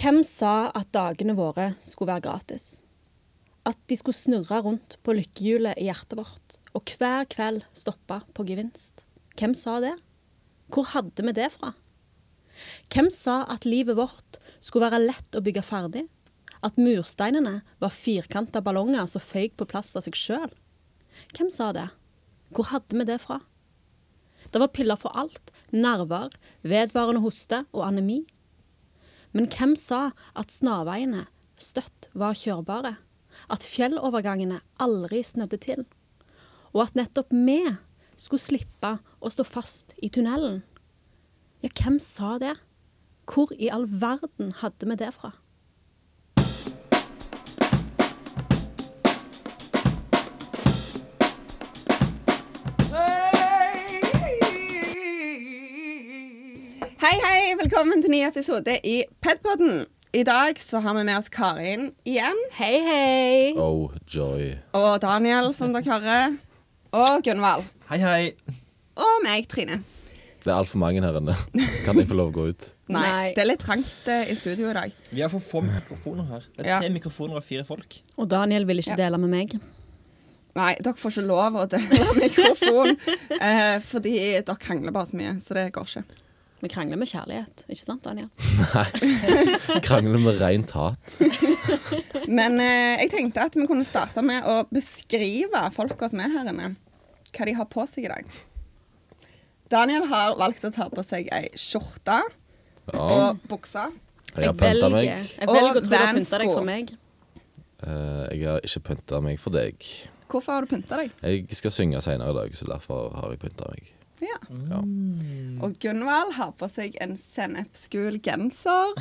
Hvem sa at dagene våre skulle være gratis? At de skulle snurre rundt på lykkehjulet i hjertet vårt, og hver kveld stoppe på gevinst? Hvem sa det? Hvor hadde vi det fra? Hvem sa at livet vårt skulle være lett å bygge ferdig? At mursteinene var firkanta ballonger som føyk på plass av seg sjøl? Hvem sa det? Hvor hadde vi det fra? Det var piller for alt, nerver, vedvarende hoste og anemi. Men hvem sa at snarveiene støtt var kjørbare? At fjellovergangene aldri snødde til? Og at nettopp vi skulle slippe å stå fast i tunnelen? Ja, hvem sa det? Hvor i all verden hadde vi det fra? Hei, hei! Velkommen til ny episode i Pedpodden. I dag så har vi med oss Karin igjen. Hei, hei! Oh, joy. Og Daniel, som dere hører. Og Gunvald. Hei, hei. Og meg, Trine. Det er altfor mange her inne. Kan jeg få lov å gå ut? Nei, det er litt trangt eh, i studio i dag. Vi har for få mikrofoner her. Det er Ja. tre mikrofoner og fire folk. Og Daniel vil ikke Ja. dele med meg. Nei, dere får ikke lov å dele mikrofon, eh, fordi dere krangler bare så mye, så det går ikke. Vi krangler med kjærlighet, ikke sant, Daniel? Nei. Vi Krangler med rent hat. Men eh, jeg tenkte at vi kunne starte med å beskrive folka som er her inne. Hva de har på seg i dag. Daniel har valgt å ta på seg ei skjorte Ja, og bukse. jeg har pynta meg. jeg velger å tro du har pynta deg for meg. Uh, jeg har ikke pynta meg for deg. Hvorfor har du pynta deg? Jeg skal synge senere i dag, så derfor har jeg pynta meg. Ja. Ja. Og Gunvald har på seg en sennepsgul genser.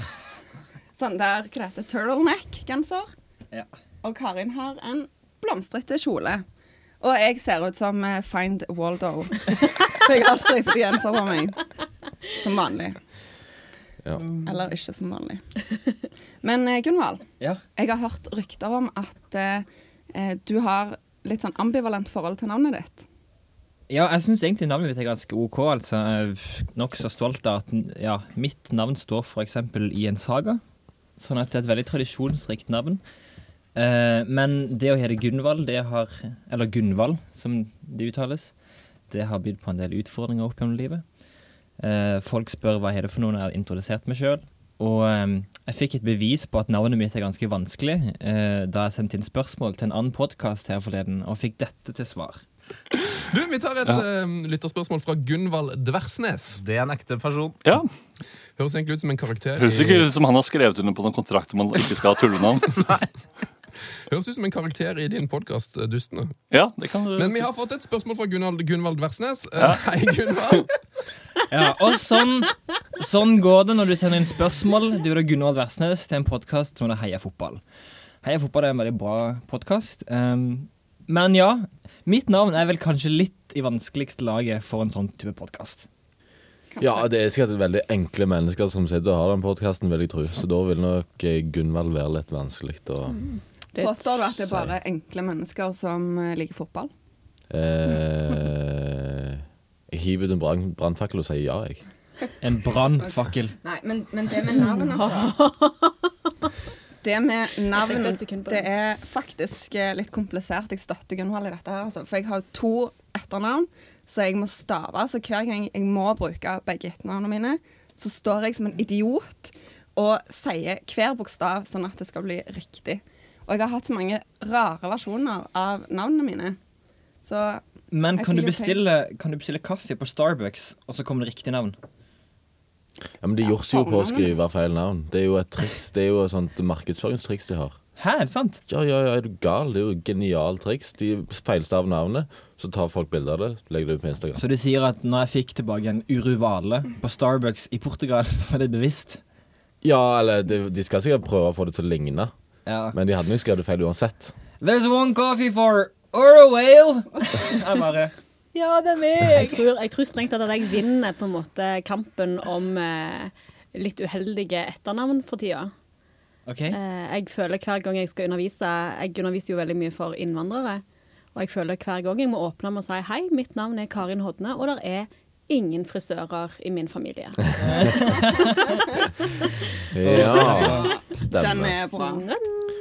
Sånn der, hva det heter turtleneck-genser. Ja. Og Karin har en blomstrete kjole. Og jeg ser ut som eh, Find Waldo. For jeg har stripete genser på meg. Som vanlig. Ja. Eller ikke som vanlig. Men eh, Gunvald, Ja. jeg har hørt rykter om at eh, eh, du har litt sånn ambivalent forhold til navnet ditt. Ja, jeg syns egentlig navnet mitt er ganske OK. altså. Jeg er nokså stolt av at ja, mitt navn står f.eks. i en saga. Sånn at det er et veldig tradisjonsrikt navn. Eh, men det å hete Gunvald, det har Eller Gunvald, som det uttales. Det har bydd på en del utfordringer opp gjennom livet. Eh, folk spør hva jeg heter for noe når jeg har introdusert meg sjøl. Og eh, jeg fikk et bevis på at navnet mitt er ganske vanskelig eh, da jeg sendte inn spørsmål til en annen podkast her forleden, og fikk dette til svar. Du, Vi tar et eh, lytterspørsmål fra Gunvald Dversnes. Det er en ekte person. Ja, Høres egentlig ut som en karakter Høres ikke ut som han har skrevet under på noen kontrakt om han ikke skal ha tullenavn. høres ut som en karakter i din podkast, Dustene. Ja, det kan du Men vi har fått et spørsmål fra Gunvald, Gunvald Dversnes. Eh, Hei, Gunvald. Ja, og sånn, sånn går det når du sender inn spørsmål. Du er Gunvald Versnes til en podkast som heter Heia fotball. Heia fotball er en veldig bra podkast. Men ja, mitt navn er vel kanskje litt i vanskeligste laget for en sånn type podkast. ja, det er sikkert veldig enkle mennesker som sitter og har den podkasten, vil jeg tro. Så da vil nok eh, Gunvald være litt vanskelig å er Påstår du at det er bare enkle mennesker som eh, liker fotball? eh, Jeg hiver ut en brann- brannfakkel og sier ja, jeg. En brannfakkel. Nei, men, men det med navn, altså. Det med navn, det er faktisk eh, litt komplisert. Jeg støtter Gunvald i dette her, altså. For jeg har to etternavn, så jeg må stave. Så hver gang jeg må bruke begge etternavnene mine, så står jeg som en idiot og sier hver bokstav sånn at det skal bli riktig. Og jeg har hatt så mange rare versjoner av navnene mine. Så Men kan du, bestille, kan du bestille kaffe på Starbucks, og så kommer det riktig navn? Ja, Men de gjorde jo på å skrive feil navn. Det er jo et triks, det er jo et sånt markedsføringstriks de har. Hæ, er det sant? Ja, ja, ja, er du gal? Det er jo et genialt triks. De feilstaver navnet, så tar folk bilde av det, legger det ut på Instagram. Så du sier at når jeg fikk tilbake en uruvale på Starbucks i Portugal, så var det bevisst? Ja, eller de, de skal sikkert prøve å få det til å ligne, Ja. men de hadde nok skrevet feil uansett. There's one coffee for Oro Whale. Jeg bare Ja, det er Jeg tror, jeg tror strengt tatt at jeg vinner på en måte kampen om eh, litt uheldige etternavn for tida. Okay. Eh, jeg føler hver gang jeg skal undervise Jeg underviser jo veldig mye for innvandrere. Og jeg føler hver gang jeg må åpne med å si hei, mitt navn er Karin Hodne, og det er ingen frisører i min familie. Ja. Stemmer. Den er bra.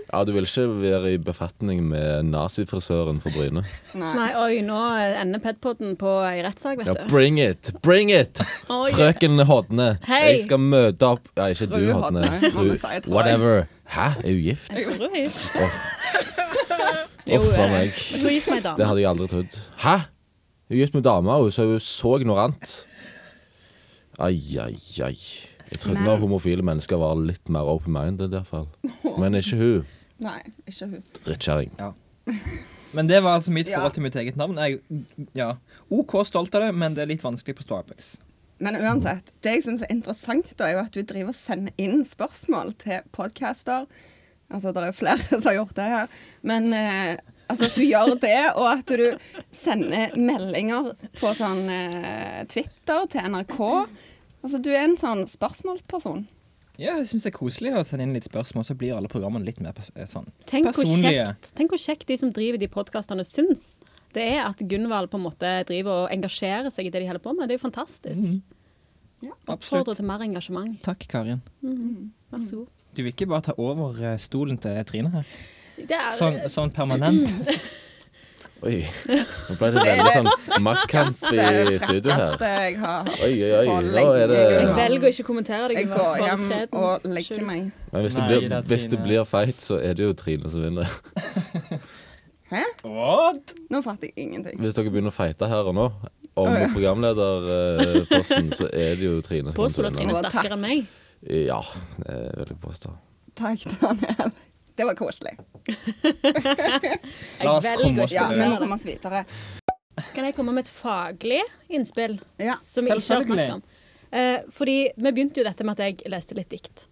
Ja, du vil ikke være i befatning med nazifrisøren for Bryne. Nei. Nei, oi, nå ender Pedpoden på ei rettssak, vet du. Ja, bring it! Bring it! Oi. Frøken Hodne. Hei. Jeg skal møte opp Ja, ikke du, Fru Hodne. Jeg. Whatever. Hæ? Er hun gift? Jeg tror hun er gift. Uff a eh, meg. Det hadde jeg aldri trodd. Hæ? Hun er gift med dama, og så hun så ignorant. Ai, ai, ai. Jeg trodde Men- homofile mennesker var litt mer open-minded, iallfall. Men ikke hun. Nei, ikke hun. Drittkjerring. Men det var altså mitt forhold til mitt eget navn. Jeg, ja, OK stolt av det, men det er litt vanskelig på Starbucks. Men uansett, det jeg syns er interessant, da, er jo at du driver og sender inn spørsmål til podcaster. Altså, det er jo flere som har gjort det her. Men eh, altså at du gjør det, og at du sender meldinger på sånn eh, Twitter til NRK. Altså, du er en sånn spørsmålsperson. Ja, jeg syns det er koselig å sende inn litt spørsmål, så blir alle programmene litt mer eh, sånn Tenk hvor, personlige. kjekt, tenk hvor kjekt de som driver de podkastene, syns. Det er at Gunvald på en måte driver og engasjerer seg i det de holder på med. Det er jo fantastisk. Mhm. Oppfordrer til mer engasjement. Takk, Karin. Vær så god. Du vil ikke bare ta over eh, stolen til Trine her? Det er, Sånn, sånn permanent? Oi. Nå ble det veldig sånn maktkamp i studio her. jeg har. Oi, oi, oi. Nå er det jeg velger å ikke kommentere det. Jeg går hjem og legger meg. Men hvis det, blir, hvis det blir fight, så er det jo Trine som vinner. Hæ? What? Nå fatter jeg ingenting. Hvis dere begynner å fighte her og nå om programlederposten, så er det jo Trine som Påstår du at Trine er sterkere enn meg? Ja, det vil jeg påstå. Takk, Daniel. Det var koselig. La oss komme oss videre. Ja, vi må komme oss videre. Kan jeg komme med et faglig innspill Ja, som vi ikke har snakket om? Eh, fordi vi begynte jo dette med at jeg leste litt dikt.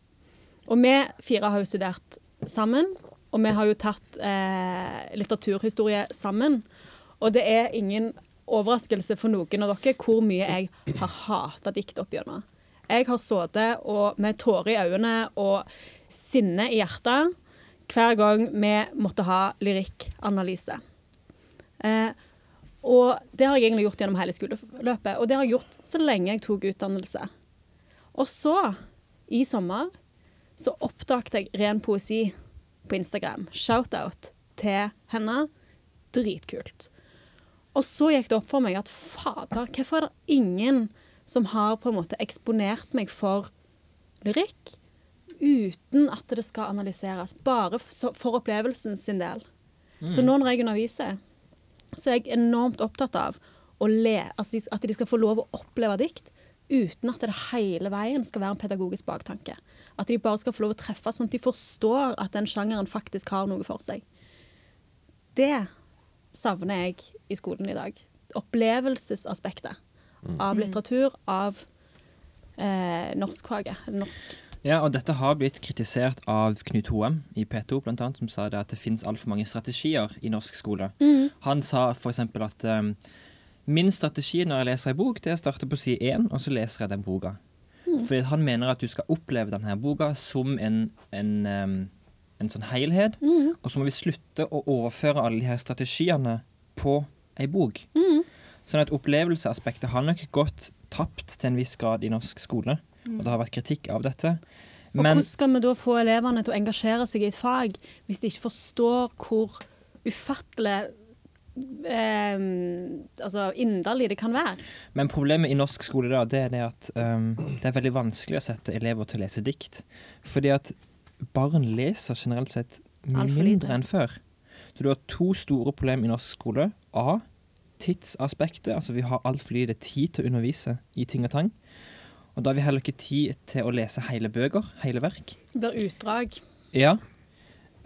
Og vi fire har jo studert sammen, og vi har jo tatt eh, litteraturhistorie sammen. Og det er ingen overraskelse for noen av dere hvor mye jeg har hata dikt opp gjennom. Jeg har sittet med tårer i øynene og sinne i hjertet hver gang vi måtte ha lyrikkanalyse. Eh, og det har jeg egentlig gjort gjennom hele skoleløpet, og det har jeg gjort så lenge jeg tok utdannelse. Og så, i sommer, så oppdaget jeg ren poesi på Instagram. Shout-out til henne. Dritkult. Og så gikk det opp for meg at fader, hvorfor er det ingen som har på en måte eksponert meg for lyrikk uten at det skal analyseres, bare for opplevelsen sin del. Så nå når jeg underviser, så er jeg enormt opptatt av le, altså at de skal få lov å oppleve dikt uten at det hele veien skal være en pedagogisk baktanke. At de bare skal få lov å treffe sånn at de forstår at den sjangeren faktisk har noe for seg. Det savner jeg i skolen i dag. Opplevelsesaspektet av litteratur, av eh, norskfaget. Norsk. Ja, og dette har blitt kritisert av Knut Hoem i P2, blant annet, som sa det at det finnes altfor mange strategier i norsk skole. Han sa f.eks. at um, min strategi når jeg leser ei bok, det er å starte på side én, og så leser jeg den boka. Fordi han mener at du skal oppleve denne boka som en, en, um, en sånn helhet, og så må vi slutte å overføre alle de her strategiene på ei bok. Sånn at opplevelsesaspektet har nok gått tapt til en viss grad i norsk skole. Og det har vært kritikk av dette. Og hvordan skal vi da få elevene til å engasjere seg i et fag hvis de ikke forstår hvor ufattelig eh, altså inderlig det kan være? Men problemet i norsk skole da, det er det at um, det er veldig vanskelig å sette elever til å lese dikt. Fordi at barn leser generelt sett mye mindre enn før. Så du har to store problemer i norsk skole. A. Tidsaspektet. Altså vi har altfor lite tid til å undervise i ting og tang. Og da har vi heller ikke tid til å lese hele bøker, hele verk. Det blir utdrag. Ja.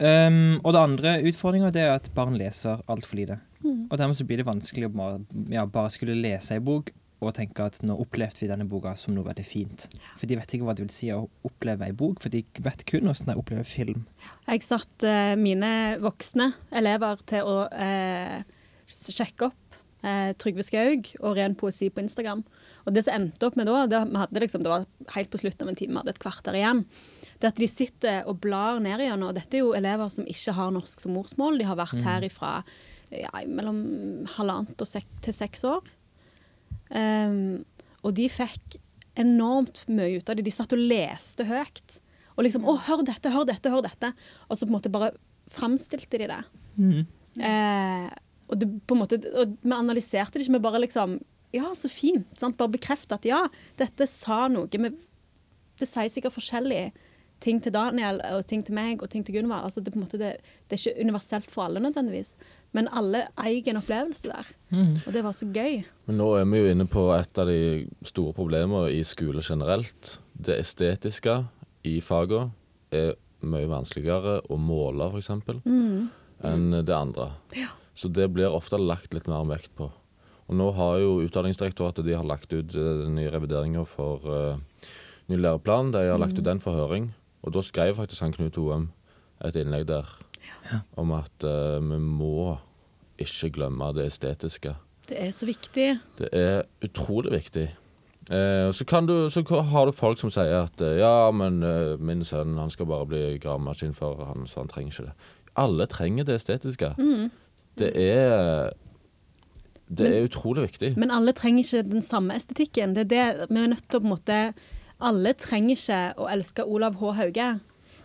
Um, og det andre utfordringa er at barn leser altfor lite. Mm. Og dermed så blir det vanskelig å bare, ja, bare skulle lese ei bok og tenke at nå opplevde vi denne boka som noe veldig fint. For de vet ikke hva det vil si å oppleve ei bok, for de vet kun hvordan de opplever film. Jeg satte eh, mine voksne elever til å eh, sjekke opp eh, Trygve Skaug og ren poesi på Instagram. Og det som endte opp med da, det, vi liksom, det var helt på slutten av en time, vi hadde et kvarter igjen, det at de sitter og blar ned igjen. Og dette er jo elever som ikke har norsk som morsmål. De har vært her ifra ja, mellom halvannet sek til seks år. Um, og de fikk enormt mye ut av det. De satt og leste høyt. Og liksom 'Å, hør dette, hør dette, hør dette'. Og så på en måte bare framstilte de det. Eh, og, det, måte, og vi analyserte det ikke, vi bare liksom Ja, så fint. Sant? Bare bekrefte at ja, dette sa noe. Men det sier sikkert forskjellige ting til Daniel og ting til meg og ting til Gunvor. Altså, det, det, det er ikke universelt for alle nødvendigvis, men alle eier en opplevelse der. Og det var så gøy. Men nå er vi jo inne på et av de store problemene i skole generelt. Det estetiske i fagene er mye vanskeligere å måle, f.eks., Mm. enn det andre. Så det blir ofte lagt litt mer vekt på. Og nå har jo Utdanningsdirektoratet de har lagt ut eh, den nye revideringa for uh, ny læreplan. De har lagt ut den for høring. Og da skrev faktisk han Knut Hoem et innlegg der om at uh, vi må ikke glemme det estetiske. Det er så viktig. Det er utrolig viktig. Eh, så, kan du, så har du folk som sier at eh, ja, men eh, min sønn han skal bare bli gravemaskin for han, så han trenger ikke det. Alle trenger det estetiske. Det er Det er utrolig viktig. Men alle trenger ikke den samme estetikken. Det er det vi er nødt til å på en måte Alle trenger ikke å elske Olav H. Hauge.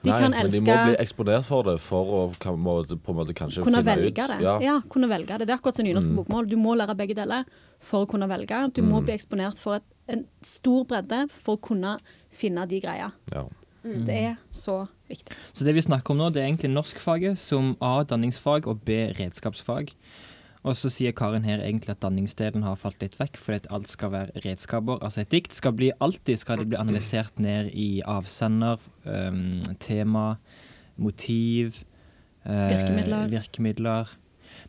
De Nei, kan men de må bli eksponert for det for å kan, må, på en måte kanskje kunne finne velge ut. det. Ja. Ja. kunne velge det. Det er akkurat som nynorsk Mm. bokmål. Du må lære begge deler for å kunne velge. Du må Mm. bli eksponert for et, en stor bredde for å kunne finne de greia. Ja. Det er så viktig. Så det vi snakker om nå, det er egentlig norskfaget som A danningsfag og B redskapsfag. Og så sier Karin her egentlig at danningsdelen har falt litt vekk, fordi at alt skal være redskaper. Altså et dikt skal bli alltid skal det bli analysert ned i avsender, um, tema, motiv, uh, Virkemidler. virkemidler.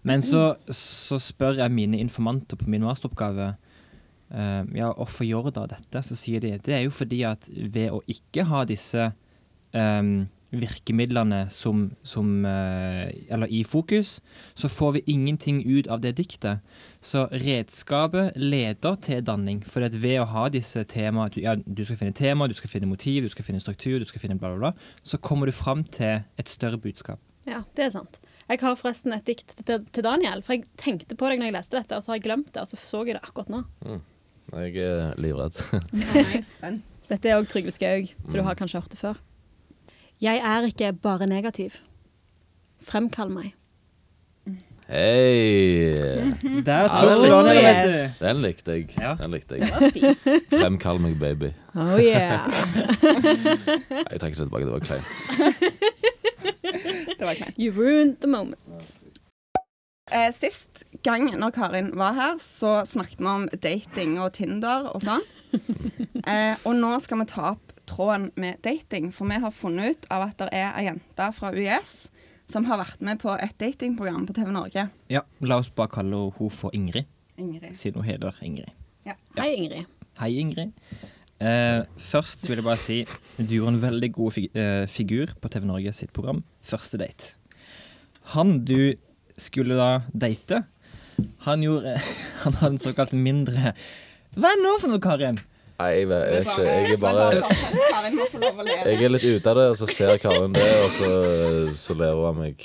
Men så, så spør jeg mine informanter på min masteroppgave uh, ja, hvorfor gjør da dette? Så sier de det er jo fordi at ved å ikke ha disse ehm, virkemidlene som, som eh, Eller i fokus, så får vi ingenting ut av det diktet. Så redskapet leder til danning. For at ved å ha disse temaene du, ja, du skal finne tema, du skal finne motiv, du skal finne struktur, du skal finne bla, bla, bla, så kommer du fram til et større budskap. Ja, det er sant. Jeg har forresten et dikt til, til Daniel, for jeg tenkte på deg når jeg leste dette, og så har jeg glemt det, og så så jeg det akkurat nå. Jeg er livredd. Nei, spent. Dette er òg Trygve Skaug, så du har kanskje hørt det før. Jeg er ikke bare negativ. Fremkall meg. Hei! Der tok du den, den, vet du. Den likte jeg. Ja. Den likte jeg. Fremkall meg, baby. Oh yeah. Jeg trekker det tilbake, det var kleint. Det var kleint. You ruined the moment. Eh, sist gang når Karin var her, så snakket vi om dating og Tinder og sånn. Eh, og nå skal vi ta opp tråden med dating, for vi har funnet ut av at det er ei jente fra UiS som har vært med på et datingprogram på TV Norge. Ja, la oss bare kalle henne for Ingrid, Ingrid. siden hun heter Ingrid. Ja. Hei, Ingrid. Hei, Ingrid. Uh, først vil jeg bare si du gjorde en veldig god fig uh, figur på TV Norge sitt program Første date. Han du skulle da date, han gjorde Han hadde en såkalt mindre Hva er det nå for noe, Karin? Nei, jeg vet ikke Jeg er bare. Jeg er litt ute av det, og så ser Karin det, og så, så ler hun av meg.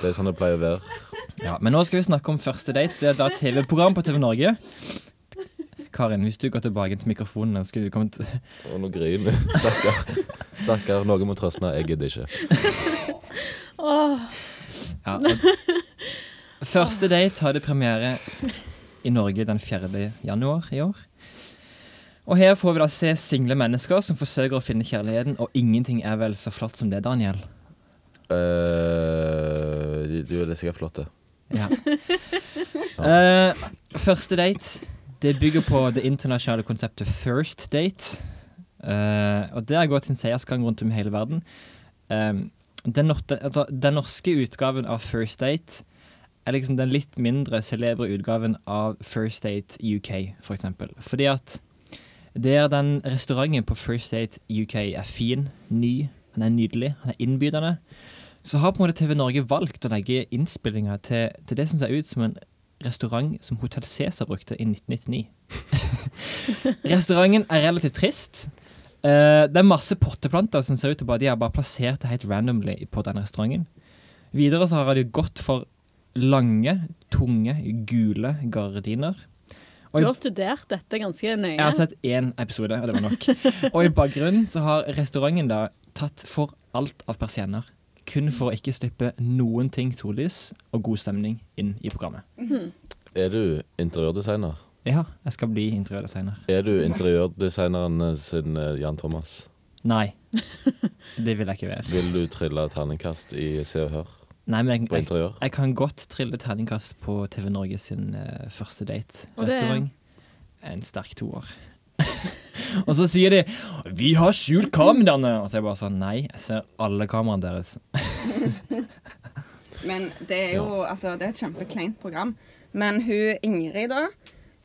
Det er sånn det pleier å være. Ja, Men nå skal vi snakke om Første date. Det er da TV-program på TV Norge. Karin, hvis du går tilbake til mikrofonen skal du komme til Og nå griner du. Stakkar. Stakkar. Noen må trøste meg. Jeg gidder ikke. Ja, første date hadde premiere i Norge den 4. januar i år. Og her får vi da se single mennesker som forsøker å finne kjærligheten, og ingenting er vel så flott som det, Daniel. Eh, du er sikkert flott, det. Ja. uh, første date, det bygger på det internasjonale konseptet first date. Uh, og det har gått en seiersgang rundt om i hele verden. Um, den, altså, den norske utgaven av First Date er liksom den litt mindre celebre utgaven av First Date UK, for eksempel. Fordi at der den restauranten på First Date UK er fin, ny, han er nydelig, han er innbydende, så har på en måte TV Norge valgt å legge innspillinga til, til det som ser ut som en restaurant som Hotell Cæsar brukte i 1999. Restauranten er relativt trist. Uh, det er masse potteplanter som ser ut til bare de har bare plassert helt randomly på den restauranten. Videre så har de gått for lange, tunge, gule gardiner. Du har studert dette ganske nøye. Jeg har sett én episode, og det var nok. og i bakgrunnen så har restauranten da tatt for alt av persienner. Kun for å ikke slippe noen ting sollys og god stemning inn i programmet. Er du interiørdesigner? Ja, jeg skal bli interiørdesigner. Er du interiørdesigneren eh, sin eh, Jan Thomas? Nei, det vil jeg ikke være. Vil du trille terningkast i Se og Hør Nei, men på jeg, jeg, jeg kan godt trille terningkast på TV Norge sin uh, første date-restaurant. En sterk toer. og så sier de 'Vi har skjult kameraene', og så er jeg bare sånn Nei, jeg ser alle kameraene deres. Men det er jo altså, det er et kjempekleint program. Men hun Ingrid, da,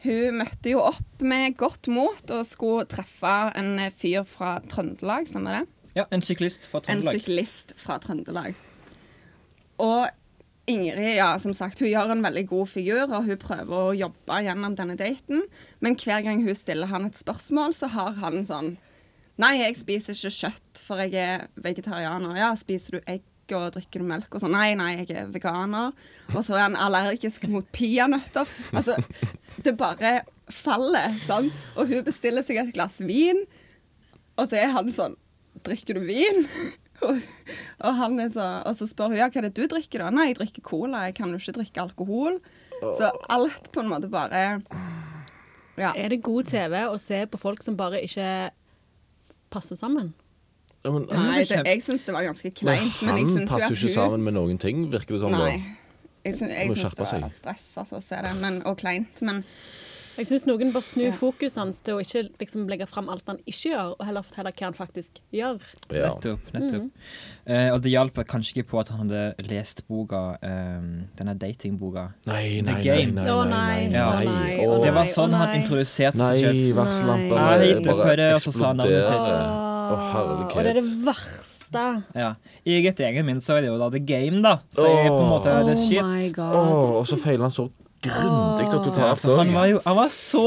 hun møtte jo opp med godt mot og skulle treffe en fyr fra Trøndelag, stemmer det? Ja, en syklist fra Trøndelag. En syklist fra Trøndelag. Og Ingrid, ja, som sagt, hun gjør en veldig god figur, og hun prøver å jobbe gjennom denne daten. Men hver gang hun stiller han et spørsmål, så har han sånn Nei, jeg spiser ikke kjøtt, for jeg er vegetarianer. Ja, spiser du egg og drikker du melk og sånn? Nei, nei, jeg er veganer. Og så er han allergisk mot peanøtter. Altså, det bare faller, sånn. Og hun bestiller seg et glass vin, og så er han sånn Drikker du vin? Og, er så, og så spør hun ja, hva er det du drikker da? Nei, jeg drikker cola. Jeg kan jo ikke drikke alkohol. Så alt på en måte bare Ja. Er det god TV å se på folk som bare ikke passer sammen? Ja, men, Nei, det, jeg syns det var ganske kleint. Men han passer jo ikke hun sammen med noen ting, virker det som. Nei. da. Jeg syns, det var stress altså, å se det, men, og kleint. Men Jeg syns noen bør snu Ja. fokuset hans til å ikke liksom legge fram alt han ikke gjør, og heller fortelle hva han faktisk gjør. Ja. Nettopp. nettopp. Eh, og det hjalp kanskje ikke på at han hadde lest boka, eh, denne datingboka. Nei, nei, nei, Game. nei, Å, nei, nei, nei, nei. nei, å, Det var sånn han nei. Nei, introduserte seg selv. Nei. varsellampa bare eksploderte. Å, Og det er det verste. Ja. I egen min så er det jo da The Game, da. Så er på en måte Oh det shit. my god. Åh, og så feiler han så grundig og totalt. Altså, han var jo han var så,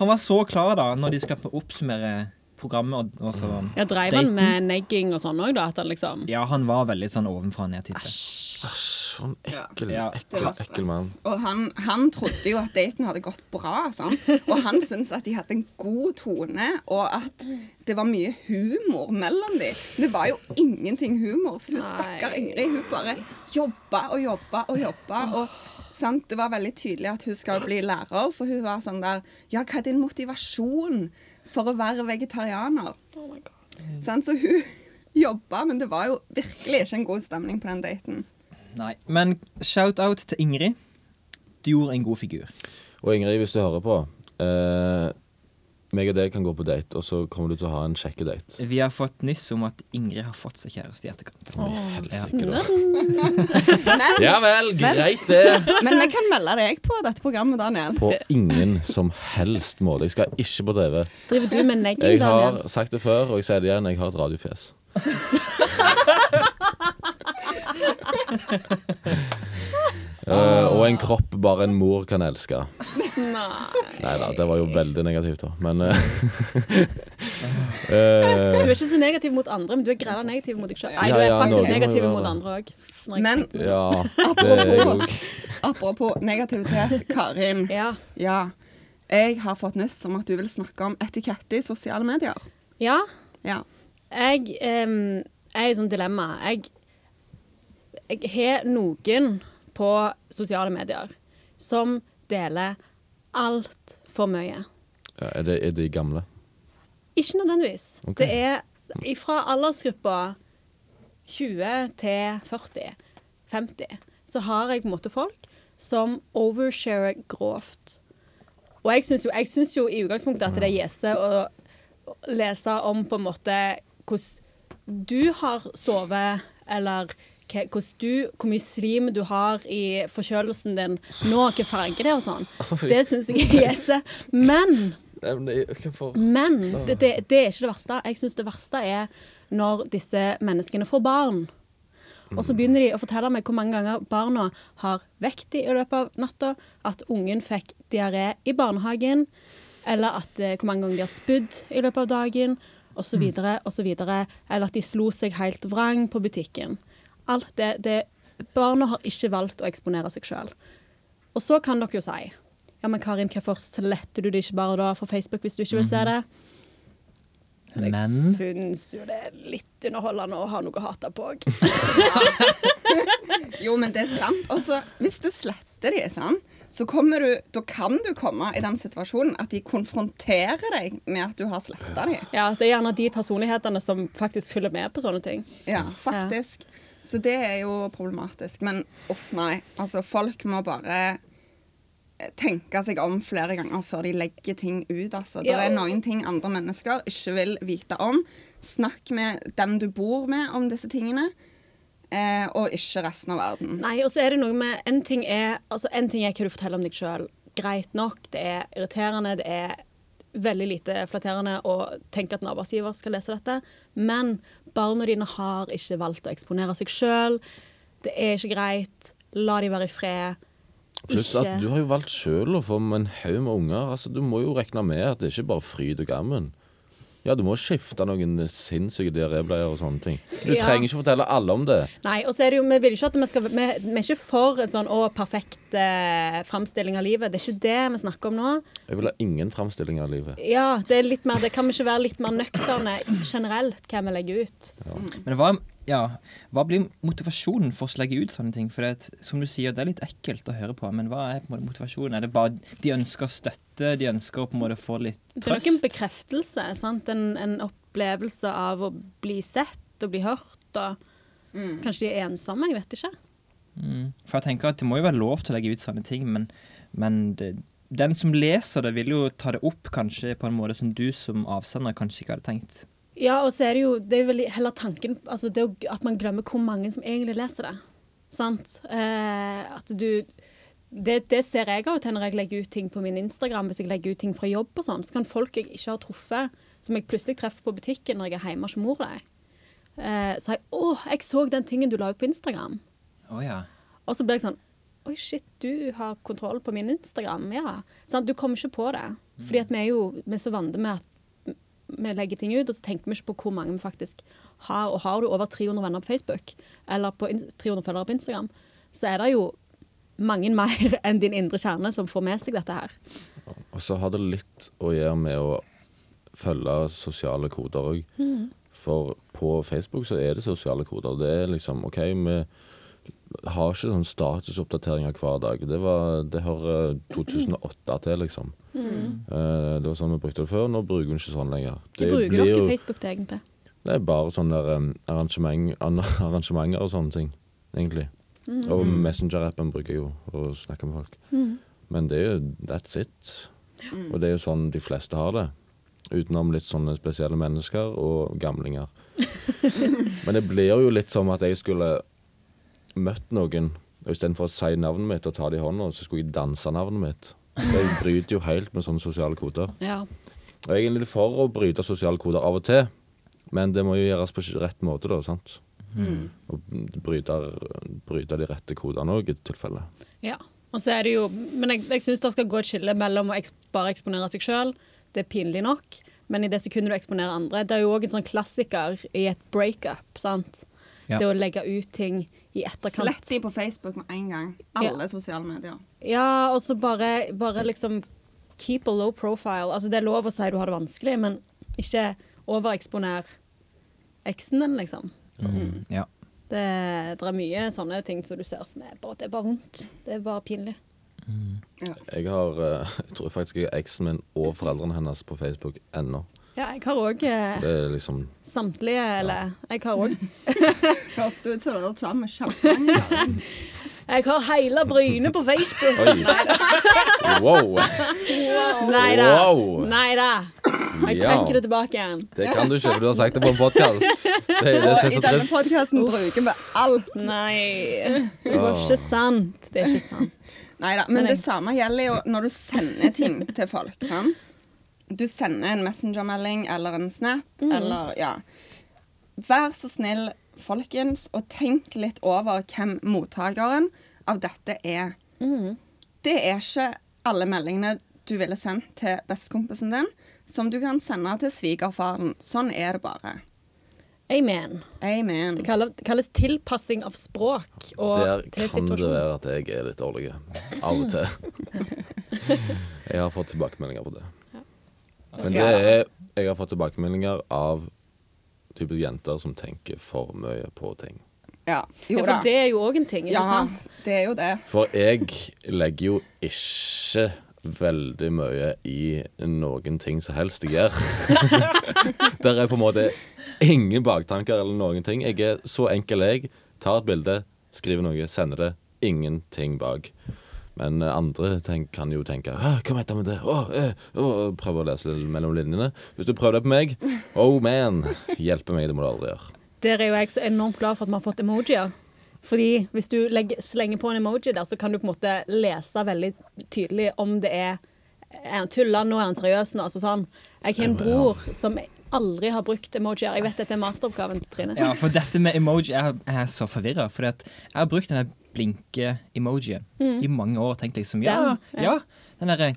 han var så klar da Når de skal oppsummere programmet. Og, og så, Ja, Dreiv han med negging og sånn òg, da? Han liksom ja, han var veldig sånn ovenfra og ned-type. Æsj, for en ekkel, Ja. ekkel, ekkel mann. Og han, han trodde jo at daten hadde gått bra, sånn. og han syntes at de hadde en god tone, og at det var mye humor mellom dem. Det var jo ingenting humor, så hun stakkar. Ingrid hun bare jobba og jobba og jobba. og sant? Det var veldig tydelig at hun skal bli lærer, for hun var sånn der Ja, hva er din motivasjon for å være vegetarianer? Oh my god. Sant? Så hun jobba, men det var jo virkelig ikke en god stemning på den daten. Nei. Men shout-out til Ingrid. Du gjorde en god figur. Og Ingrid, hvis du hører på eh, meg og deg kan gå på date, og så kommer du til å ha en sjekkedate. Vi har fått nyss om at Ingrid har fått seg kjæreste i etterkant. Da. Snørr. Ja vel, greit det. Men vi kan melde deg på dette programmet, Daniel. På ingen som helst måte. Jeg skal ikke på TV. Driver du med negging, Jeg Daniel? har sagt det før, og jeg sier det igjen, jeg har et radiofjes. Eh, og en kropp bare en mor kan elske. Nei. Da, det var jo veldig negativt, da. Men uh, Du er ikke så negativ mot andre, men du er grella negativ mot deg sjøl. Nei, du er ja, faktisk negativ mot andre òg. Men Ja, òg. apropos negativitet, Karin. Ja. Ja. Jeg har fått nyss om at du vil snakke om etikette i sosiale medier. ja. Ja. Jeg um, er i et sånt dilemma. Jeg, jeg har noen på sosiale medier som deler altfor mye. Ja, er, det, er de gamle? Ikke nødvendigvis. Okay. Det er fra aldersgruppa 20 til 40, 50, så har jeg på en måte folk som oversharer grovt. Og jeg syns jo, jo i utgangspunktet at det er gjese å lese om på en måte hvordan du har sovet, eller du, hvor mye slim du har i forkjølelsen din nå, hvilken farge det er og sånn. Det syns jeg er gjese. Men men det, det, det er ikke det verste. Jeg syns det verste er når disse menneskene får barn. Og så begynner de å fortelle meg hvor mange ganger barna har vekt i løpet av natta, at ungen fikk diaré i barnehagen, eller at, eh, hvor mange ganger de har spydd i løpet av dagen, osv., osv. Eller at de slo seg helt vrang på butikken. Alt det, det Barna har ikke valgt å eksponere seg sjøl. Og så kan dere jo si ja, men Karin, hvorfor sletter du det ikke bare da fra Facebook hvis du ikke vil se det? Men jeg syns jo det er litt underholdende å ha noe å hate på òg. Jo, men det er sant. Og så, hvis du sletter de, sant, så kommer du, da kan du komme i den situasjonen at de konfronterer deg med at du har sletta de. Ja, det er gjerne de personlighetene som faktisk følger med på sånne ting. Ja, faktisk. Så det er jo problematisk. Men uff, nei. Altså, folk må bare eh, tenke seg om flere ganger før de legger ting ut. Altså. Det er noen ting andre mennesker ikke vil vite om. Snakk med dem du bor med om disse tingene, eh, og ikke resten av verden. Nei, og så er det noe med En ting er, altså, en ting er hva du forteller om deg sjøl. Greit nok, det er irriterende, det er veldig lite flatterende å tenke at en arbeidsgiver skal lese dette. Men barna dine har ikke valgt å eksponere seg sjøl. Det er ikke greit. La de være i fred. Pluss at du har jo valgt sjøl å få med en haug med unger. Altså, du må jo regne med at det ikke bare er fryd og gammen. Ja, du må skifte noen sinnssyke diarébleier og sånne ting. Du Ja. trenger ikke fortelle alle om det. Nei, og så er det jo, vi vil ikke at vi skal Vi, vi er ikke for en sånn å, perfekt eh, framstilling av livet. Det er ikke det vi snakker om nå. Jeg vil ha ingen framstilling av livet. Ja, det er litt mer Det kan vi ikke være litt mer nøkterne generelt hva vi legger ut. Men hva, ja, hva blir motivasjonen for å legge ut sånne ting? For det, som du sier, det er litt ekkelt å høre på, men hva er på en måte motivasjonen? Er det bare de ønsker støtte, de ønsker å på en måte få litt trøst? Det er nok en bekreftelse. Sant? En, en opplevelse av å bli sett og bli hørt. Og Kanskje de er ensomme, jeg vet ikke. Mm. For jeg tenker at det må jo være lov til å legge ut sånne ting, men, men det, den som leser det, vil jo ta det opp kanskje på en måte som du som avsender kanskje ikke hadde tenkt. Ja, og så er det jo det er vel heller tanken altså det at man glemmer hvor mange som egentlig leser det. Sant? Eh, at du det, det ser jeg av til når jeg legger ut ting på min Instagram. Hvis jeg legger ut ting fra jobb og sånn, så kan folk jeg ikke har truffet, som jeg plutselig treffer på butikken når jeg er hjemme hos mor deg, eh, si 'Å, jeg så den tingen du la ut på Instagram'. Oh, ja. Og så blir jeg sånn Oi, shit, du har kontroll på min Instagram. Ja. Sant? Du kommer ikke på det. Fordi at vi er jo vi er så vant med at vi legger ting ut, og så tenker vi ikke på hvor mange vi faktisk har. Og har du over 300 venner på Facebook, eller på 300 følgere på Instagram, så er det jo mange mer enn din indre kjerne som får med seg dette her. Og så har det litt å gjøre med å følge sosiale koder òg. For på Facebook så er det sosiale koder. Det er liksom OK, vi har ikke sånn statusoppdateringer hver dag. Det, var, det hører 2008 til, liksom. Eh, det var sånn vi brukte det før. Nå bruker hun ikke sånn lenger. Hva bruker blir dere jo- Facebook til, egentlig? Det er bare sånne der, um, arrangement, arrangementer og sånne ting, egentlig. Og Messenger-appen bruker jeg jo å snakke med folk. Men det er jo that's it. Og det er jo sånn de fleste har det. Utenom litt sånne spesielle mennesker og gamlinger. Men det blir jo litt som at jeg skulle møtt noen, og istedenfor å si navnet mitt og ta det i hånda, så skulle jeg danse navnet mitt. Det bryter jo helt med sånne sosiale koder. Ja. Og jeg er egentlig for å bryte sosiale koder av og til, men det må jo gjøres på rett måte, da. sant? Og bryte, bryte de rette kodene òg, i tilfelle. Ja. Og så er det jo Men jeg, jeg syns det skal gå et skille mellom å eks bare eksponere seg sjøl, det er pinlig nok, men i det sekundet du eksponerer andre Det er jo òg en sånn klassiker i et breakup, sant. Ja. Det å legge ut ting i etterkant. Slett de på Facebook med en gang. Alle sosiale medier. Ja, og så bare, bare liksom keep a low profile. Altså Det er lov å si du har det vanskelig, men ikke overeksponer eksen din, liksom. Mm. ja. Det, det er mye sånne ting som du ser som er bare, det er bare vondt. Det er bare pinlig. Jeg har eh, Jeg tror faktisk jeg har eksen min og foreldrene hennes på Facebook ennå. Ja, jeg har òg eh, Det liksom samtlige, eller Jeg har òg Hørtes det ut som dere sammen med kjempemange. Jeg har hele Bryne på Facebook. Oi! Wow! Nei da. Wow. Nei da. Jeg trekker det tilbake igjen. Det kan du ikke, for du har sagt det på en podkast. I denne podkasten bruker vi alt. Nei. Det var ikke sant. Det er ikke sant. Neida, men det samme gjelder jo når du sender ting til folk. Sant? Du sender en messengermelding eller en snap eller ja. Vær så snill, folkens, og tenk litt over hvem mottakeren av dette er. Det er ikke alle meldingene du ville sendt til bestekompisen din, som du kan sende til svigerfaren. Sånn er det bare. Amen. Amen. Det kalles, kalles tilpassing av språk og Der til kan det være at jeg er litt dårlig. Av og til. Jeg har fått tilbakemeldinger på det. Men det er jeg har fått tilbakemeldinger av type jenter som tenker for mye på ting. Ja, jo Ja, da. for det er jo òg en ting, ikke Ja, sant? det er jo det. For jeg legger jo ikke veldig mye i noen ting som helst jeg gjør. Der er på en måte ingen baktanker eller noen ting. Jeg er så enkel, jeg. Tar et bilde, skriver noe, sender det. Ingenting bak. Men andre tenk, kan jo tenke Hva mente han med det? Oh, eh, å», Prøve å lese litt mellom linjene. Hvis du prøver det på meg, oh man, hjelpe meg, det må du aldri gjøre. Der er jo jeg så enormt glad for at vi har fått emojier. Fordi hvis du legger, slenger på en emoji der, så kan du på en måte lese veldig tydelig om det er Er han tullende nå, er han seriøs nå? Altså sånn. Jeg har en bror som aldri har brukt emojier. Jeg vet dette er masteroppgaven til Trine. Ja, for dette med emoji Jeg er- er så forvirra. For jeg har brukt den blinke-emojien i mange år. tenkte liksom ja, Den, ja. ja, den derre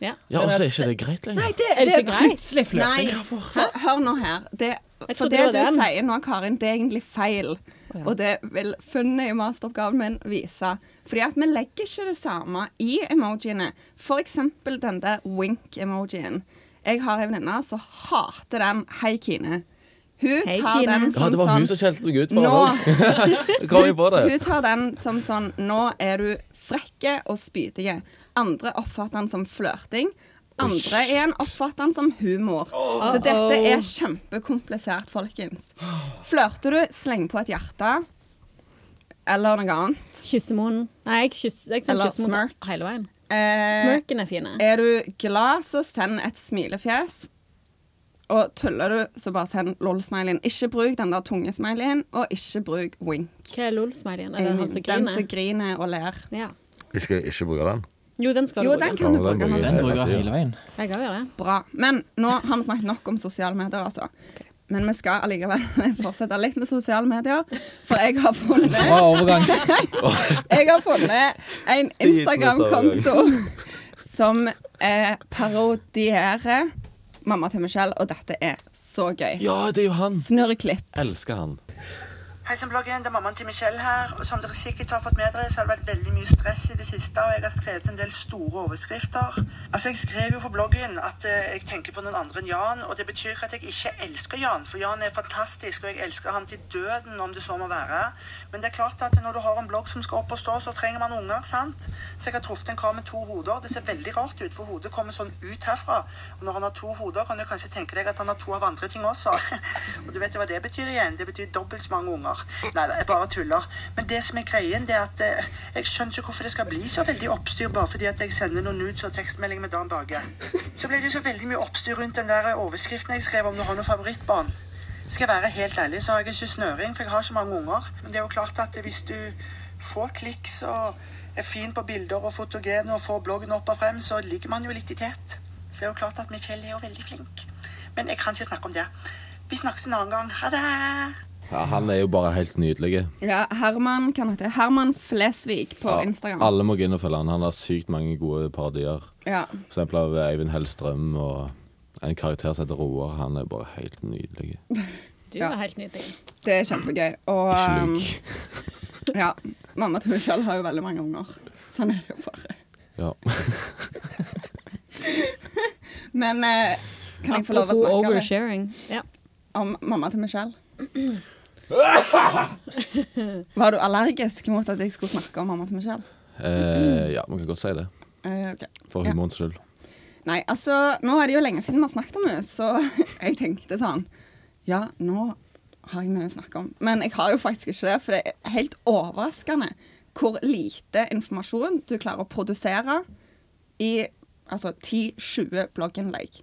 Ja. Ja, Og så er ikke det greit lenger. Nei, det, Er det greit? plutselig flørting. Hør, hør nå her. Det, for det det du den. sier nå, Karin, det er egentlig feil. ja. Og det vil funnet i masteroppgaven min vise. Fordi at vi legger ikke det samme i emojiene. For eksempel den der wink-emojien. Jeg har en venninne som hater den. Hei, Kine. Hun Hei, tar Kine. den Ja, som det var hun sånn som skjelte meg ut for Nå, det. Kom jeg på det? hun tar den som sånn Nå er du frekke og spydige. Andre oppfatter den som flørting. Andre igjen oppfatter den som humor. Så dette er kjempekomplisert, folkens. Flørter du, sleng på et hjerte. Eller noe annet. Kyssemoen. Nei, jeg, kyss, jeg sender Eller hele veien. Eh, Smirken er fine. er du glad, så send et smilefjes. Og tuller du, så bare send lol-smileyen. Ikke bruk den der tunge smileyen, og ikke bruk wink. Hva er lol-smileyen? Er det han som Den som griner? griner og ler. Ja. Jeg skal ikke bruke den. Jo, den skal Jo, du den bruke. kan du Ja, den bruke. Den bruker jeg hele veien. Jeg kan gjøre det. Bra. Men nå har vi snakket nok om sosiale medier, altså. Men vi skal allikevel fortsette litt med sosiale medier. For jeg har funnet, Bra overgang. jeg har funnet en Instagram-konto som eh, parodierer mamma til Michelle, og dette er så gøy. Ja, det er jo han. Snurreklipp. Elsker han. Hei sann, bloggen. Det er mammaen til Michelle her. Og som dere sikkert har fått med dere, så har det vært veldig mye stress i det siste, og jeg har skrevet en del store overskrifter. Altså, jeg skrev jo på bloggen at eh, jeg tenker på noen andre enn Jan, og det betyr ikke at jeg ikke elsker Jan, for Jan er fantastisk, og jeg elsker han til døden, om det så må være. Men det er klart at når du har en blogg som skal opp og stå, så trenger man unger, sant? Så jeg har truffet en kar med to hoder. Det ser veldig rart ut, for hodet kommer sånn ut herfra. Og når han har to hoder, kan du kanskje tenke deg at han har to av andre ting også. og du vet jo hva det betyr igjen? Det betyr dobbelt så mange unger. Nei jeg bare tuller. Men det som er greien, det er at eh, jeg skjønner ikke hvorfor det skal bli så veldig oppstyr bare fordi at jeg sender noen nudes og tekstmeldinger med Dan Bage. Så ble det så veldig mye oppstyr rundt den der overskriften jeg skrev om du har noe favorittbarn. Skal jeg være helt ærlig, så har jeg ikke snøring, for jeg har så mange unger. Men det er jo klart at hvis du får kliks og er fin på bilder og fotogen og får bloggen opp og frem, så ligger man jo litt i tet. Så det er jo klart at Michelle er jo veldig flink. Men jeg kan ikke snakke om det. Vi snakkes en annen gang. Ha det! Ja, han er jo bare helt nydelig. Ja, Herman kan hete Herman Flesvig på Ja, Instagram. Alle må gå inn og følge han. Han har sykt mange gode parodier. Ja. For eksempel av Eivind Hellstrøm og en karakter som heter Roar. Han er bare helt nydelig. Du Ja. er helt nydelig. Det er kjempegøy. Og um, ja, mamma til Michelle har jo veldig mange unger. Sånn er det jo bare. Ja. Men uh, kan jeg få lov å snakke litt oversharing. Ja. om mamma til Michelle? Var du allergisk mot at jeg skulle snakke om mamma til Michelle? Eh, ja, man kan godt si det. Eh, okay. For humorens skyld. Nei, altså, nå er det jo lenge siden vi har snakket om henne, så jeg tenkte sånn Ja, nå har jeg mye å snakke om. Men jeg har jo faktisk ikke det, for det er helt overraskende hvor lite informasjon du klarer å produsere i altså 10-20 blogginnlegg.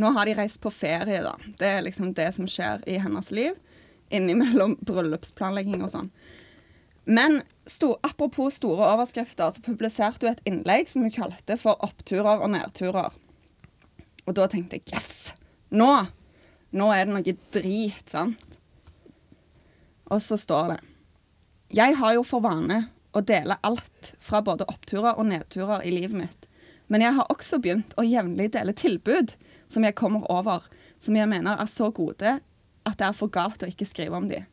Nå har de reist på ferie, da. Det er liksom det som skjer i hennes liv. Innimellom bryllupsplanlegging og sånn. Men sto, apropos store overskrifter, så publiserte hun et innlegg som hun kalte for 'Oppturer og nedturer'. Og da tenkte jeg yes! Nå! Nå er det noe drit, sant? Og så står det Jeg har jo for vane å dele alt fra både oppturer og nedturer i livet mitt. Men jeg har også begynt å jevnlig dele tilbud som jeg kommer over, som jeg mener er så gode at det er for galt å ikke skrive om dem.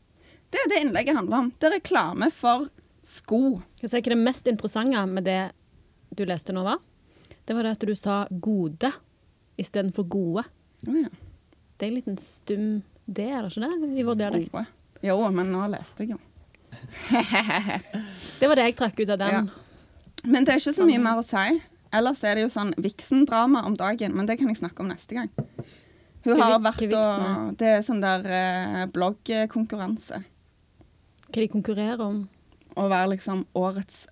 Det er det innlegget handler om. Det er reklame for sko. Hva hva det mest interessante med det du leste nå var? Det var det at du sa 'gode' istedenfor 'gode'. Oh, ja. Det er en liten stum D, er det ikke det? I vår dialekt. Gode. Jo, men nå leste jeg jo. Det var det jeg trakk ut av den. Ja. Men det er ikke så mye mer å si. Ellers er det jo sånn Vixen-drama om dagen, men det kan jeg snakke om neste gang. Hun har vært og? Det er sånn der eh, bloggkonkurranse. Hva de konkurrerer om. Å være liksom årets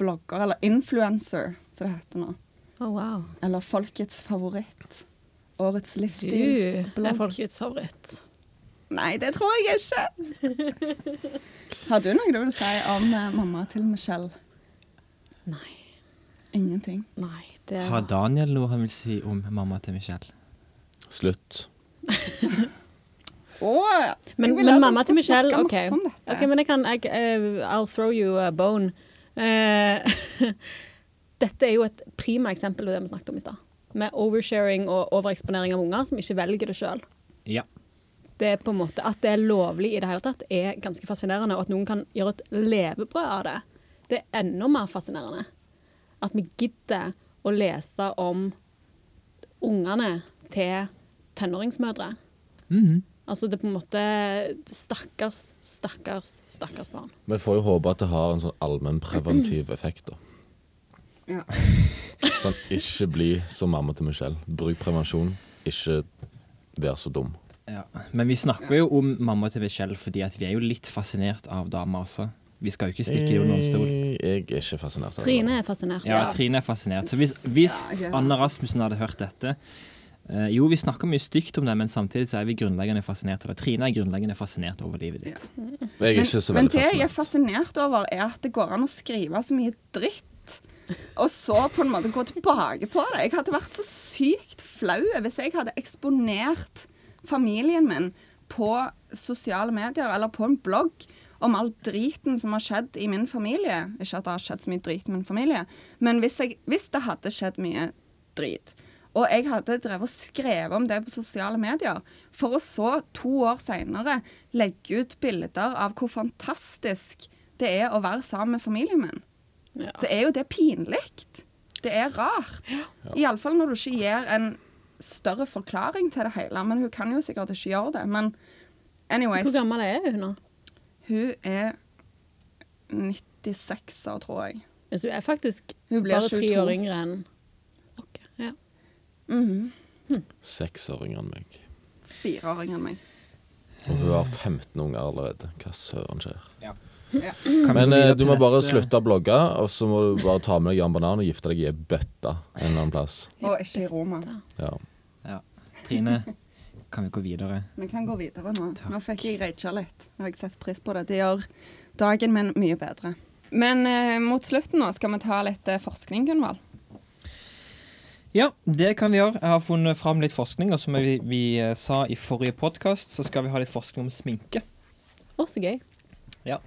blogger, eller influencer, som det heter nå. Å, wow. Eller folkets favoritt. Årets Du er folkets favoritt. Nei, det tror jeg ikke. Har du noe du vil si om eh, mamma til Michelle? Nei. Ingenting. Nei, det Har Daniel noe han vil si om mamma til Michelle? Slutt. oh, Men, men mamma til Michelle OK. okay. Ok, men jeg kan jeg, uh, I'll throw you a bone. Uh, dette er jo et prima eksempel på det vi snakket om i stad. Med oversharing og overeksponering av unger som ikke velger det sjøl. Ja. Det er på en måte At det er lovlig i det hele tatt, er ganske fascinerende. Og at noen kan gjøre et levebrød av det, det er enda mer fascinerende. At vi gidder å lese om ungene til tenåringsmødre. Mhm. Altså det er på en måte Stakkars, stakkars, stakkars barn. Vi får jo håpe at det har en sånn allmennpreventiv effekt, da. Ja. Sånn, ikke bli som mamma til Michelle. Bruk prevensjon. Ikke vær så dum. Ja. Men vi snakker jo om mamma til Michelle fordi at vi er jo litt fascinert av damer også. Vi skal jo ikke stikke det under en stol. Jeg er ikke fascinert av. Trine er fascinert. Ja, Trine er fascinert. Så hvis, hvis Ja, er Anna. Rasmussen hadde hørt dette eh, Jo, vi snakker mye stygt om det, men samtidig så er vi grunnleggende fascinert av det. Trine er grunnleggende fascinert over livet ditt. Jeg er ikke så men veldig det jeg er fascinert over, er at det går an å skrive så mye dritt. Og så på en måte gå tilbake på det. Jeg hadde vært så sykt flau hvis jeg hadde eksponert familien min på sosiale medier eller på en blogg om all driten som har skjedd i min familie. Ikke at det har skjedd så mye drit i min familie, men hvis, jeg, hvis det hadde skjedd mye drit, og jeg hadde drevet og skrevet om det på sosiale medier, for å så to år seinere legge ut bilder av hvor fantastisk det er å være sammen med familien min, Ja. så er jo det pinlig. Det er rart. Iallfall når du ikke gir en større forklaring til det hele. Men hun kan jo sikkert ikke gjøre det. Men anyways, Hvor gammel er hun nå? hun er 96 år, tror jeg. Så hun er faktisk Hun bare tre år yngre enn Ok, ja. Mhm. Seks år enn meg. Fireåring år enn meg. Og hun har 15 unger allerede. Hva søren skjer? Ja. Ja. Men eh, du må bare slutte å blogge, og så må du bare ta med deg Jan Banan og gifte deg i ei bøtte en eller annen plass. Og ikke i Roma. Ja. Ja. Trine, kan vi gå videre? Vi kan gå videre nå. Takk. Nå fikk jeg raga litt. Nå har jeg sett pris på det. Det gjør dagen min mye bedre. Men eh, mot slutten nå skal vi ta litt eh, forskning, Gunvald. Ja, det kan vi gjøre. Jeg har funnet fram litt forskning, og som vi, vi eh, sa i forrige podkast, så skal vi ha litt forskning om sminke. Å, så gøy. Ja.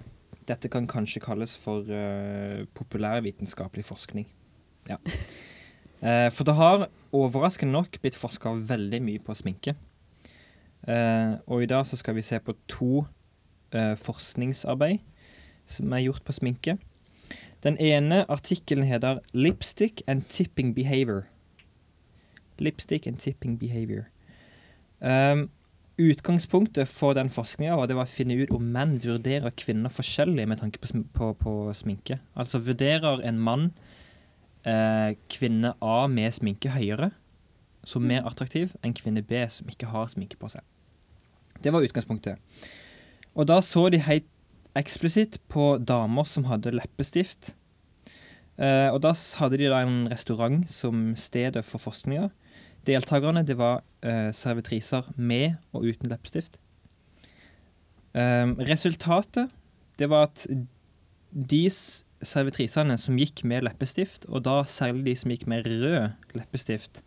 Dette kan kanskje kalles for uh, populærvitenskapelig forskning. Ja. uh, for det har overraskende nok blitt forska veldig mye på sminke. Uh, og i dag så skal vi se på to uh, forskningsarbeid som er gjort på sminke. Den ene artikkelen heter 'Lipstick and Tipping Behavior'. Lipstick and Tipping Behavior. Um, Utgangspunktet for den forskninga var det var å finne ut om menn vurderer kvinner forskjellig med tanke på, på, på sminke. Altså vurderer en mann eh, kvinne A med sminke høyere som mer attraktiv enn kvinne B som ikke har sminke på seg. Det var utgangspunktet. Og da så de helt eksplisitt på damer som hadde leppestift. Eh, og da hadde de da en restaurant som stedet for forskninga. Deltakerne det var uh, servitriser med og uten leppestift. Um, resultatet det var at de servitrisene som gikk med leppestift, og da særlig de som gikk med rød leppestift,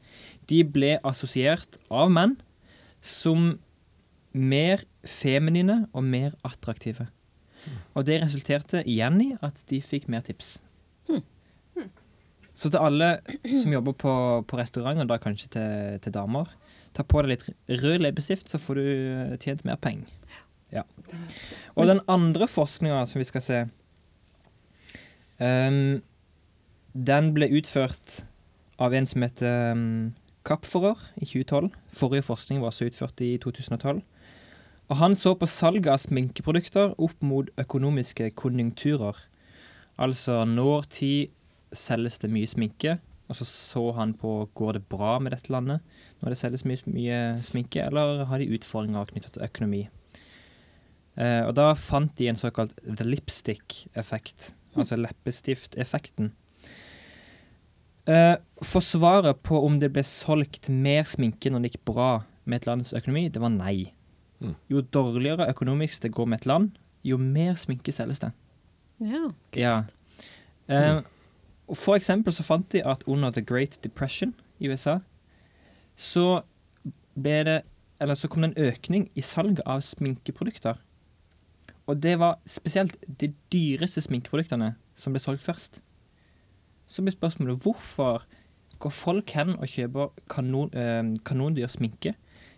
de ble assosiert av menn som mer feminine og mer attraktive. Og det resulterte igjen i at de fikk mer tips. Så til alle som jobber på, på restaurant, og da kanskje til, til damer, ta på deg litt rød leppestift, så får du eh, tjent mer penger. Ja. Og den andre forskninga som vi skal se, um, den ble utført av en som heter um, Kapferer i 2012. Forrige forskning var også utført i 2012. Og han så på salget av sminkeprodukter opp mot økonomiske konjunkturer. Altså når tid selges det mye sminke, og så så han på går det bra med dette landet når det selges mye, mye sminke, eller har de utfordringer knyttet til økonomi. Eh, og da fant de en såkalt the lipstick-effekt, altså leppestift-effekten. Eh, for svaret på om det ble solgt mer sminke når det gikk bra med et lands økonomi, det var nei. Mm. Jo dårligere økonomisk det går med et land, jo mer sminke selges det. Ja. Ja. Eh, og for eksempel så fant de at under The Great Depression i USA, så ble det Eller så kom det en økning i salget av sminkeprodukter. Og det var spesielt de dyreste sminkeproduktene som ble solgt først. Så blir spørsmålet hvorfor går folk hen og kjøper kanon, øh, kanondyr sminke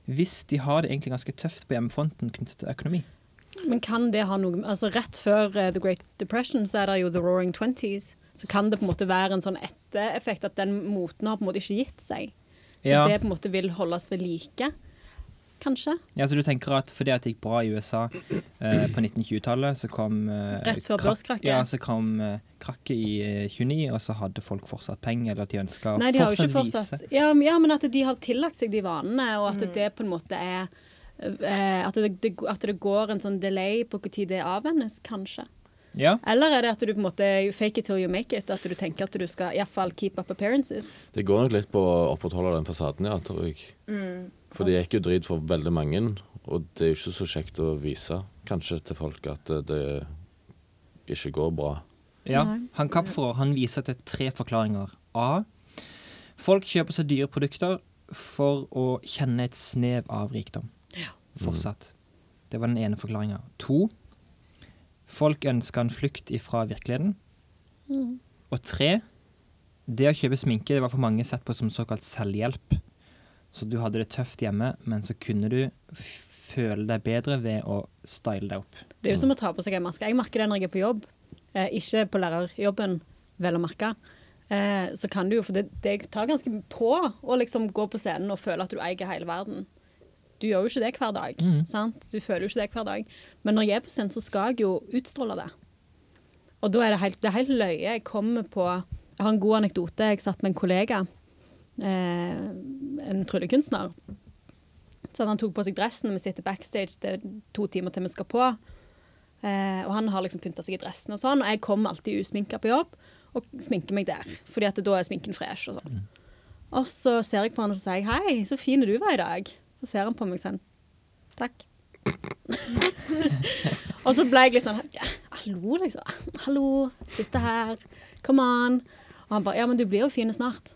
hvis de har det egentlig ganske tøft på hjemmefronten knyttet til økonomi? Men kan det ha noe Altså Rett før uh, The Great Depression så er det jo The Roaring Twenties. Så kan det på en måte være en sånn ettereffekt at den moten har på en måte ikke gitt seg. Så Ja. det på en måte vil holdes ved like, kanskje. Ja, så du tenker at fordi det gikk bra i USA eh, på 1920-tallet, så kom eh, Rett før børskrakket. Ja, så kom eh, krakket i eh, 29, og så hadde folk fortsatt penger, eller at de ønska å fortsatt fortsatt vise. ja, men- ja, men at de har tillagt seg de vanene, og at det på en måte er eh, at, det, det, at det går en sånn delay på når det avvennes, kanskje. Ja, Eller er det at du på en måte fake it till you make it? At du tenker at du skal iallfall keep up appearances? Det går nok litt på å opprettholde den fasaden, ja, tror jeg. For det gikk jo drit for veldig mange, og det er jo ikke så kjekt å vise kanskje til folk at det ikke går bra. ja. Han Kapferer han viser til tre forklaringer. A. Folk kjøper seg dyre produkter for å kjenne et snev av rikdom. Ja. Fortsatt. Det var den ene forklaringa. To. Folk ønska en flukt ifra virkeligheten. Og tre. Det å kjøpe sminke det var for mange sett på som såkalt selvhjelp. Så du hadde det tøft hjemme, men så kunne du føle deg bedre ved å style deg opp. Det er jo som å ta på seg en maske. Jeg merker det når jeg er på jobb, eh, ikke på lærerjobben, vel å merke. Eh, så kan du jo, for det, det tar ganske på å liksom gå på scenen og føle at du eier hele verden. Du gjør jo ikke det hver dag, sant? Du føler jo ikke det hver dag. Men når jeg er på scenen, så skal jeg jo utstråle det. Og da er det helt, det er helt løye. Jeg kommer på Jeg har en god anekdote. Jeg satt med en kollega, eh, en tryllekunstner. Så han tok på seg dressen, vi sitter backstage, det er to timer til vi skal på. Eh, og han har liksom pynta seg i dressen og sånn, og jeg kommer alltid usminka på jobb og sminker meg der, fordi at da er sminken fresh og sånn. Og så ser jeg på han og så sier jeg, 'Hei, så fin du var i dag'. Så ser han på meg sånn 'Takk'. og så ble jeg litt sånn ja, 'Hallo, liksom. Hallo, sitter her. Come on'. Og han bare 'Ja, men du blir jo fin snart'.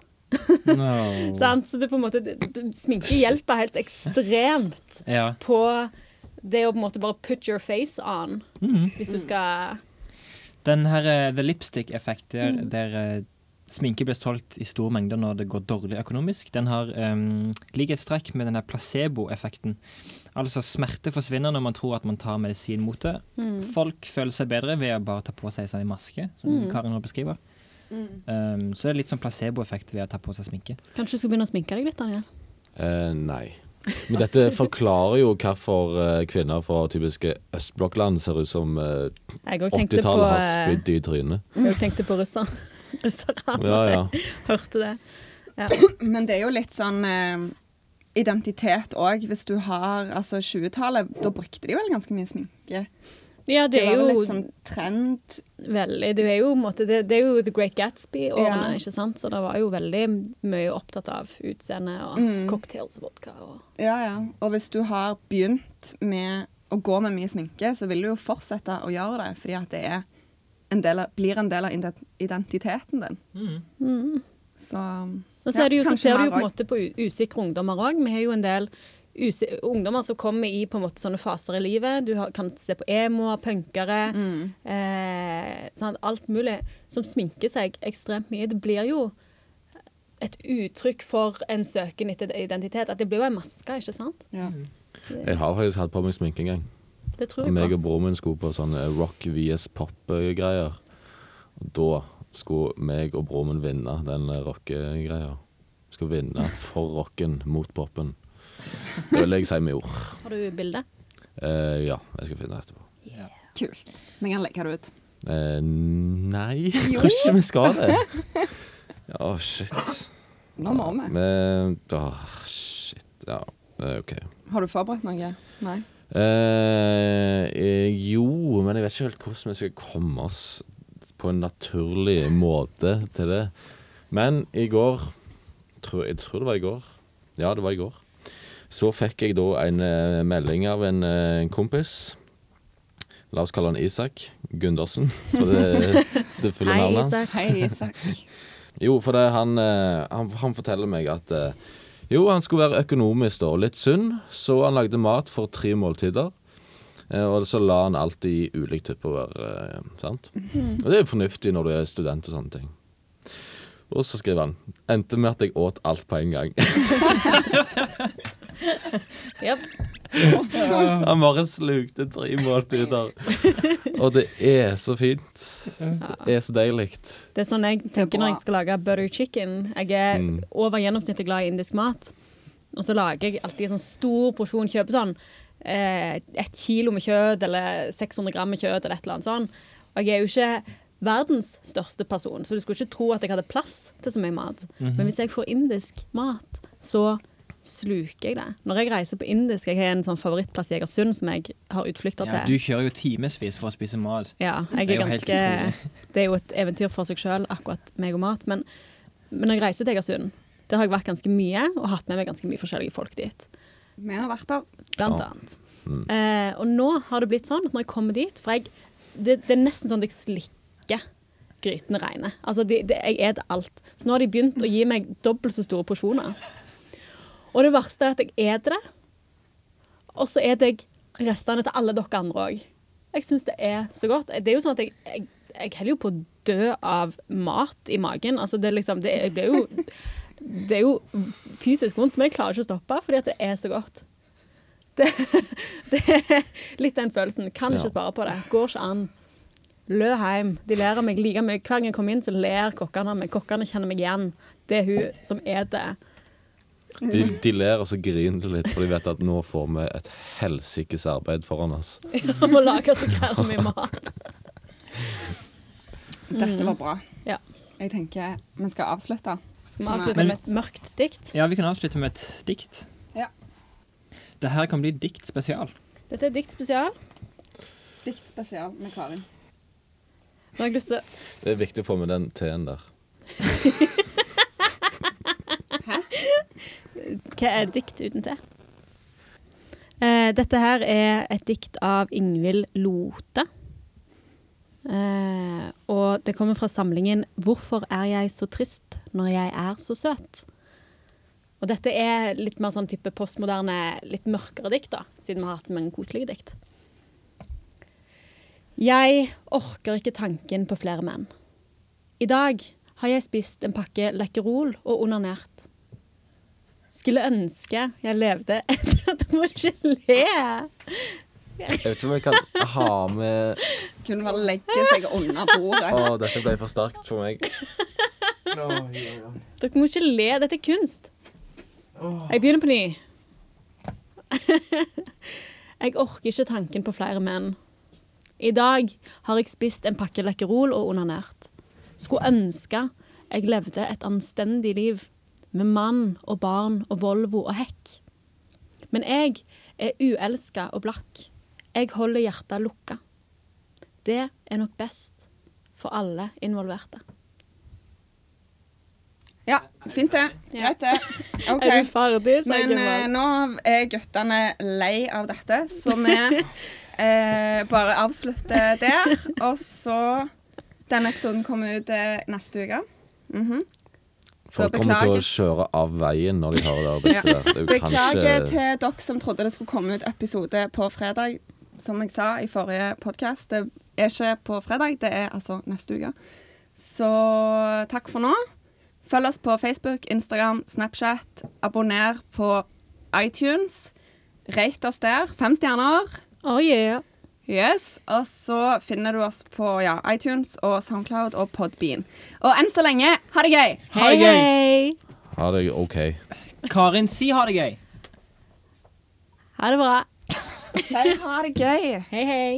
No. Så det på en måte Sminke hjelper helt ekstremt Ja. på det å på en måte bare put your face on, hvis du skal Den her eh, the lipstick-effekt, der, Mm. der sminke blir solgt i store mengder når det går dårlig økonomisk, den har um, likhetstrekk med denne placeboeffekten. placebo-effekten. Altså smerte forsvinner når man tror at man tar medisin mot det. Mm. Folk føler seg bedre ved å bare ta på seg sånn en maske, som Mm. Karin nå beskriver. Um, så det er litt sånn placebo-effekt ved å ta på seg sminke. Kanskje du skal begynne å sminke deg litt, Daniel? Uh, nei. Men dette forklarer jo hvorfor eh, kvinner fra typiske østblokkland ser ut som eh, Jeg òg tenkte på 80-tallet har eh, spydd i trynet. Jeg tenkte på russer. russere. Ja, ja. Hørte det. Men det er jo litt sånn eh, identitet òg. Hvis du har altså 20-tallet, da brukte de vel ganske mye sminke. Ja, det Det er var jo litt sånn trend. veldig Det er jo, måte, det, det er jo The Great Gatsby-årene, Ja. ikke sant? Så det var jo veldig mye opptatt av utseende og Mm. cocktails og vodka. Og Ja, ja. Og hvis du har begynt med å gå med mye sminke, så vil du jo fortsette å gjøre det, fordi at det er en del av, blir en del av identiteten din. Så Og så, er det jo, så ser du jo på en måte på usikre ungdommer òg. Vi har jo en del ungdommer som kommer i på en måte sånne faser i livet. Du har, kan se på emoer, punkere, Mm. eh, sant, alt mulig, som sminker seg ekstremt mye. Det blir jo et uttrykk for en søken etter identitet. At det blir jo en maske, ikke sant? Ja. Jeg har faktisk hatt på meg sminke en gang. Det tror Og jeg meg og broren min skulle på sånne rock vs pop-greier. Og da skulle meg og broren min vinne den rockegreia. Skal vinne for rocken mot popen. Det vil jeg si vi gjorde. Har du bilde? Eh, ja, jeg skal finne det etterpå. Kult. Vi kan legge det ut. Eh, nei, jeg tror ikke vi skal det. Ja, shit. Nå må vi. Men, åh, shit. Ja, eh, OK. Har du forberedt noe? Nei. Eh, jo, men jeg vet ikke helt hvordan vi skal komme oss på en naturlig måte til det. Men i går tror, Jeg tror det var i går. Ja, det var i går. Så fikk jeg da en eh, melding av en, eh, en kompis. La oss kalle han Isak Gundersen, for det, det fulle navnet hans. Isak. Hei, Isak. Jo, for det, han, eh, han, han forteller meg at jo, han skulle være økonomisk da, litt sunn, så han lagde mat for tre måltider. Eh, Og så la han alt i ulikt tupperware, eh, sant? Og det er jo fornuftig når du er student og sånne ting. Og så skriver han endte med at jeg åt alt på en gang. Yep. Han bare slukte tre måltider. Og det er så fint. Det er så deilig. Det er sånn jeg tenker når jeg skal lage butter chicken. Jeg er Mm. over gjennomsnittet glad i indisk mat. Og så lager jeg alltid en sånn stor porsjon. Kjøper sånn eh, ett kilo med kjøtt eller 600 gram med kjøtt eller et eller annet sånn. Og jeg er jo ikke verdens største person, så du skulle ikke tro at jeg hadde plass til så mye mat. Men hvis jeg får indisk mat, så sluker jeg det. Når jeg reiser på indisk, jeg har en sånn favorittplass i Egersund som jeg har utflukter Ja, du kjører jo timevis for å spise mat. Ja, jeg Det er er ganske. Det er jo et eventyr for seg sjøl, akkurat meg og mat. Men, men når jeg reiser til Egersund, der har jeg vært ganske mye og hatt med meg ganske mye forskjellige folk dit. Vi har vært der. Blant Ja. annet. Eh, og nå har det blitt sånn at når jeg kommer dit For jeg, det, det er nesten sånn at jeg slikker grytene reine. Altså, de, de, jeg spiser alt. Så nå har de begynt å gi meg dobbelt så store porsjoner. Og det verste er at jeg eter det, og så eter jeg restene til alle dere andre òg. Jeg syns det er så godt. Det er jo sånn at jeg, jeg, jeg holder jo på å dø av mat i magen. Altså, det er liksom Det, jeg blir jo det er jo fysisk vondt, men jeg klarer ikke å stoppe fordi at det er så godt. Det, det er litt den følelsen. Kan ikke spare på det. Går ikke an. Lø hjem. De ler av meg like mye. Hver gang jeg kommer inn, så ler kokkene av meg. Kokkene kjenner meg igjen. Det er hun som eter. De, de ler og så griner de litt, for de vet at nå får vi et helsikes arbeid foran oss. om å lage så græren mye mat. Dette var bra. Ja. Jeg tenker vi skal avslutte. Skal vi avslutte Men- med et mørkt dikt? Ja, vi kan avslutte med et dikt. Ja. Det her kan bli dikt spesial. Dette er dikt spesial. Dikt spesial med Karin. Nå har jeg lyst til Det er viktig å få med den T-en der. Hva er dikt uten te? Eh, dette her er et dikt av Ingvild Lote. Eh, og det kommer fra samlingen 'Hvorfor er jeg så trist når jeg er så søt'? Og dette er litt mer sånn type postmoderne, litt mørkere dikt, da, siden vi har hatt så mange koselige dikt. Jeg orker ikke tanken på flere menn. I dag har jeg spist en pakke Lekkerol og onanert. Skulle ønske jeg levde etter Du må ikke le! Jeg vet ikke om jeg kan ha med Kunne bare legge seg under bordet. Å, dette ble for sterkt for meg. Dere må ikke le. Dette er kunst. Jeg begynner på ny. jeg orker ikke tanken på flere menn. I dag har jeg spist en pakke Lekkerol og onanert. Skulle ønske jeg levde et anstendig liv med mann og barn og Volvo og hekk. Men jeg er uelska og blakk. Jeg holder hjertet lukka. Det er nok best for alle involverte. Ja, fint det. Greit det. Okay. Er du ferdig? sa Men eh, nå er guttene lei av dette, så vi eh, bare avslutter der. Og så Denne episoden kommer ut eh, neste uke. Mhm. Så Folk kommer til å kjøre av veien når de hører det. der. Det er Beklager kanskje til dere som trodde det skulle komme ut episode på fredag. Som jeg sa i forrige podkast, det er ikke på fredag, det er altså neste uke. Så takk for nå. Følg oss på Facebook, Instagram, Snapchat. Abonner på iTunes. Rate oss der. Fem stjerner. Oh yeah. Yes. Og så finner du oss på ja, iTunes og Soundcloud og Podbean. Og enn så lenge, ha det gøy! Ha det gøy! hei. Ha det OK. Karin, si ha det gøy. Ha det bra. Si ha det gøy. Hei, hei.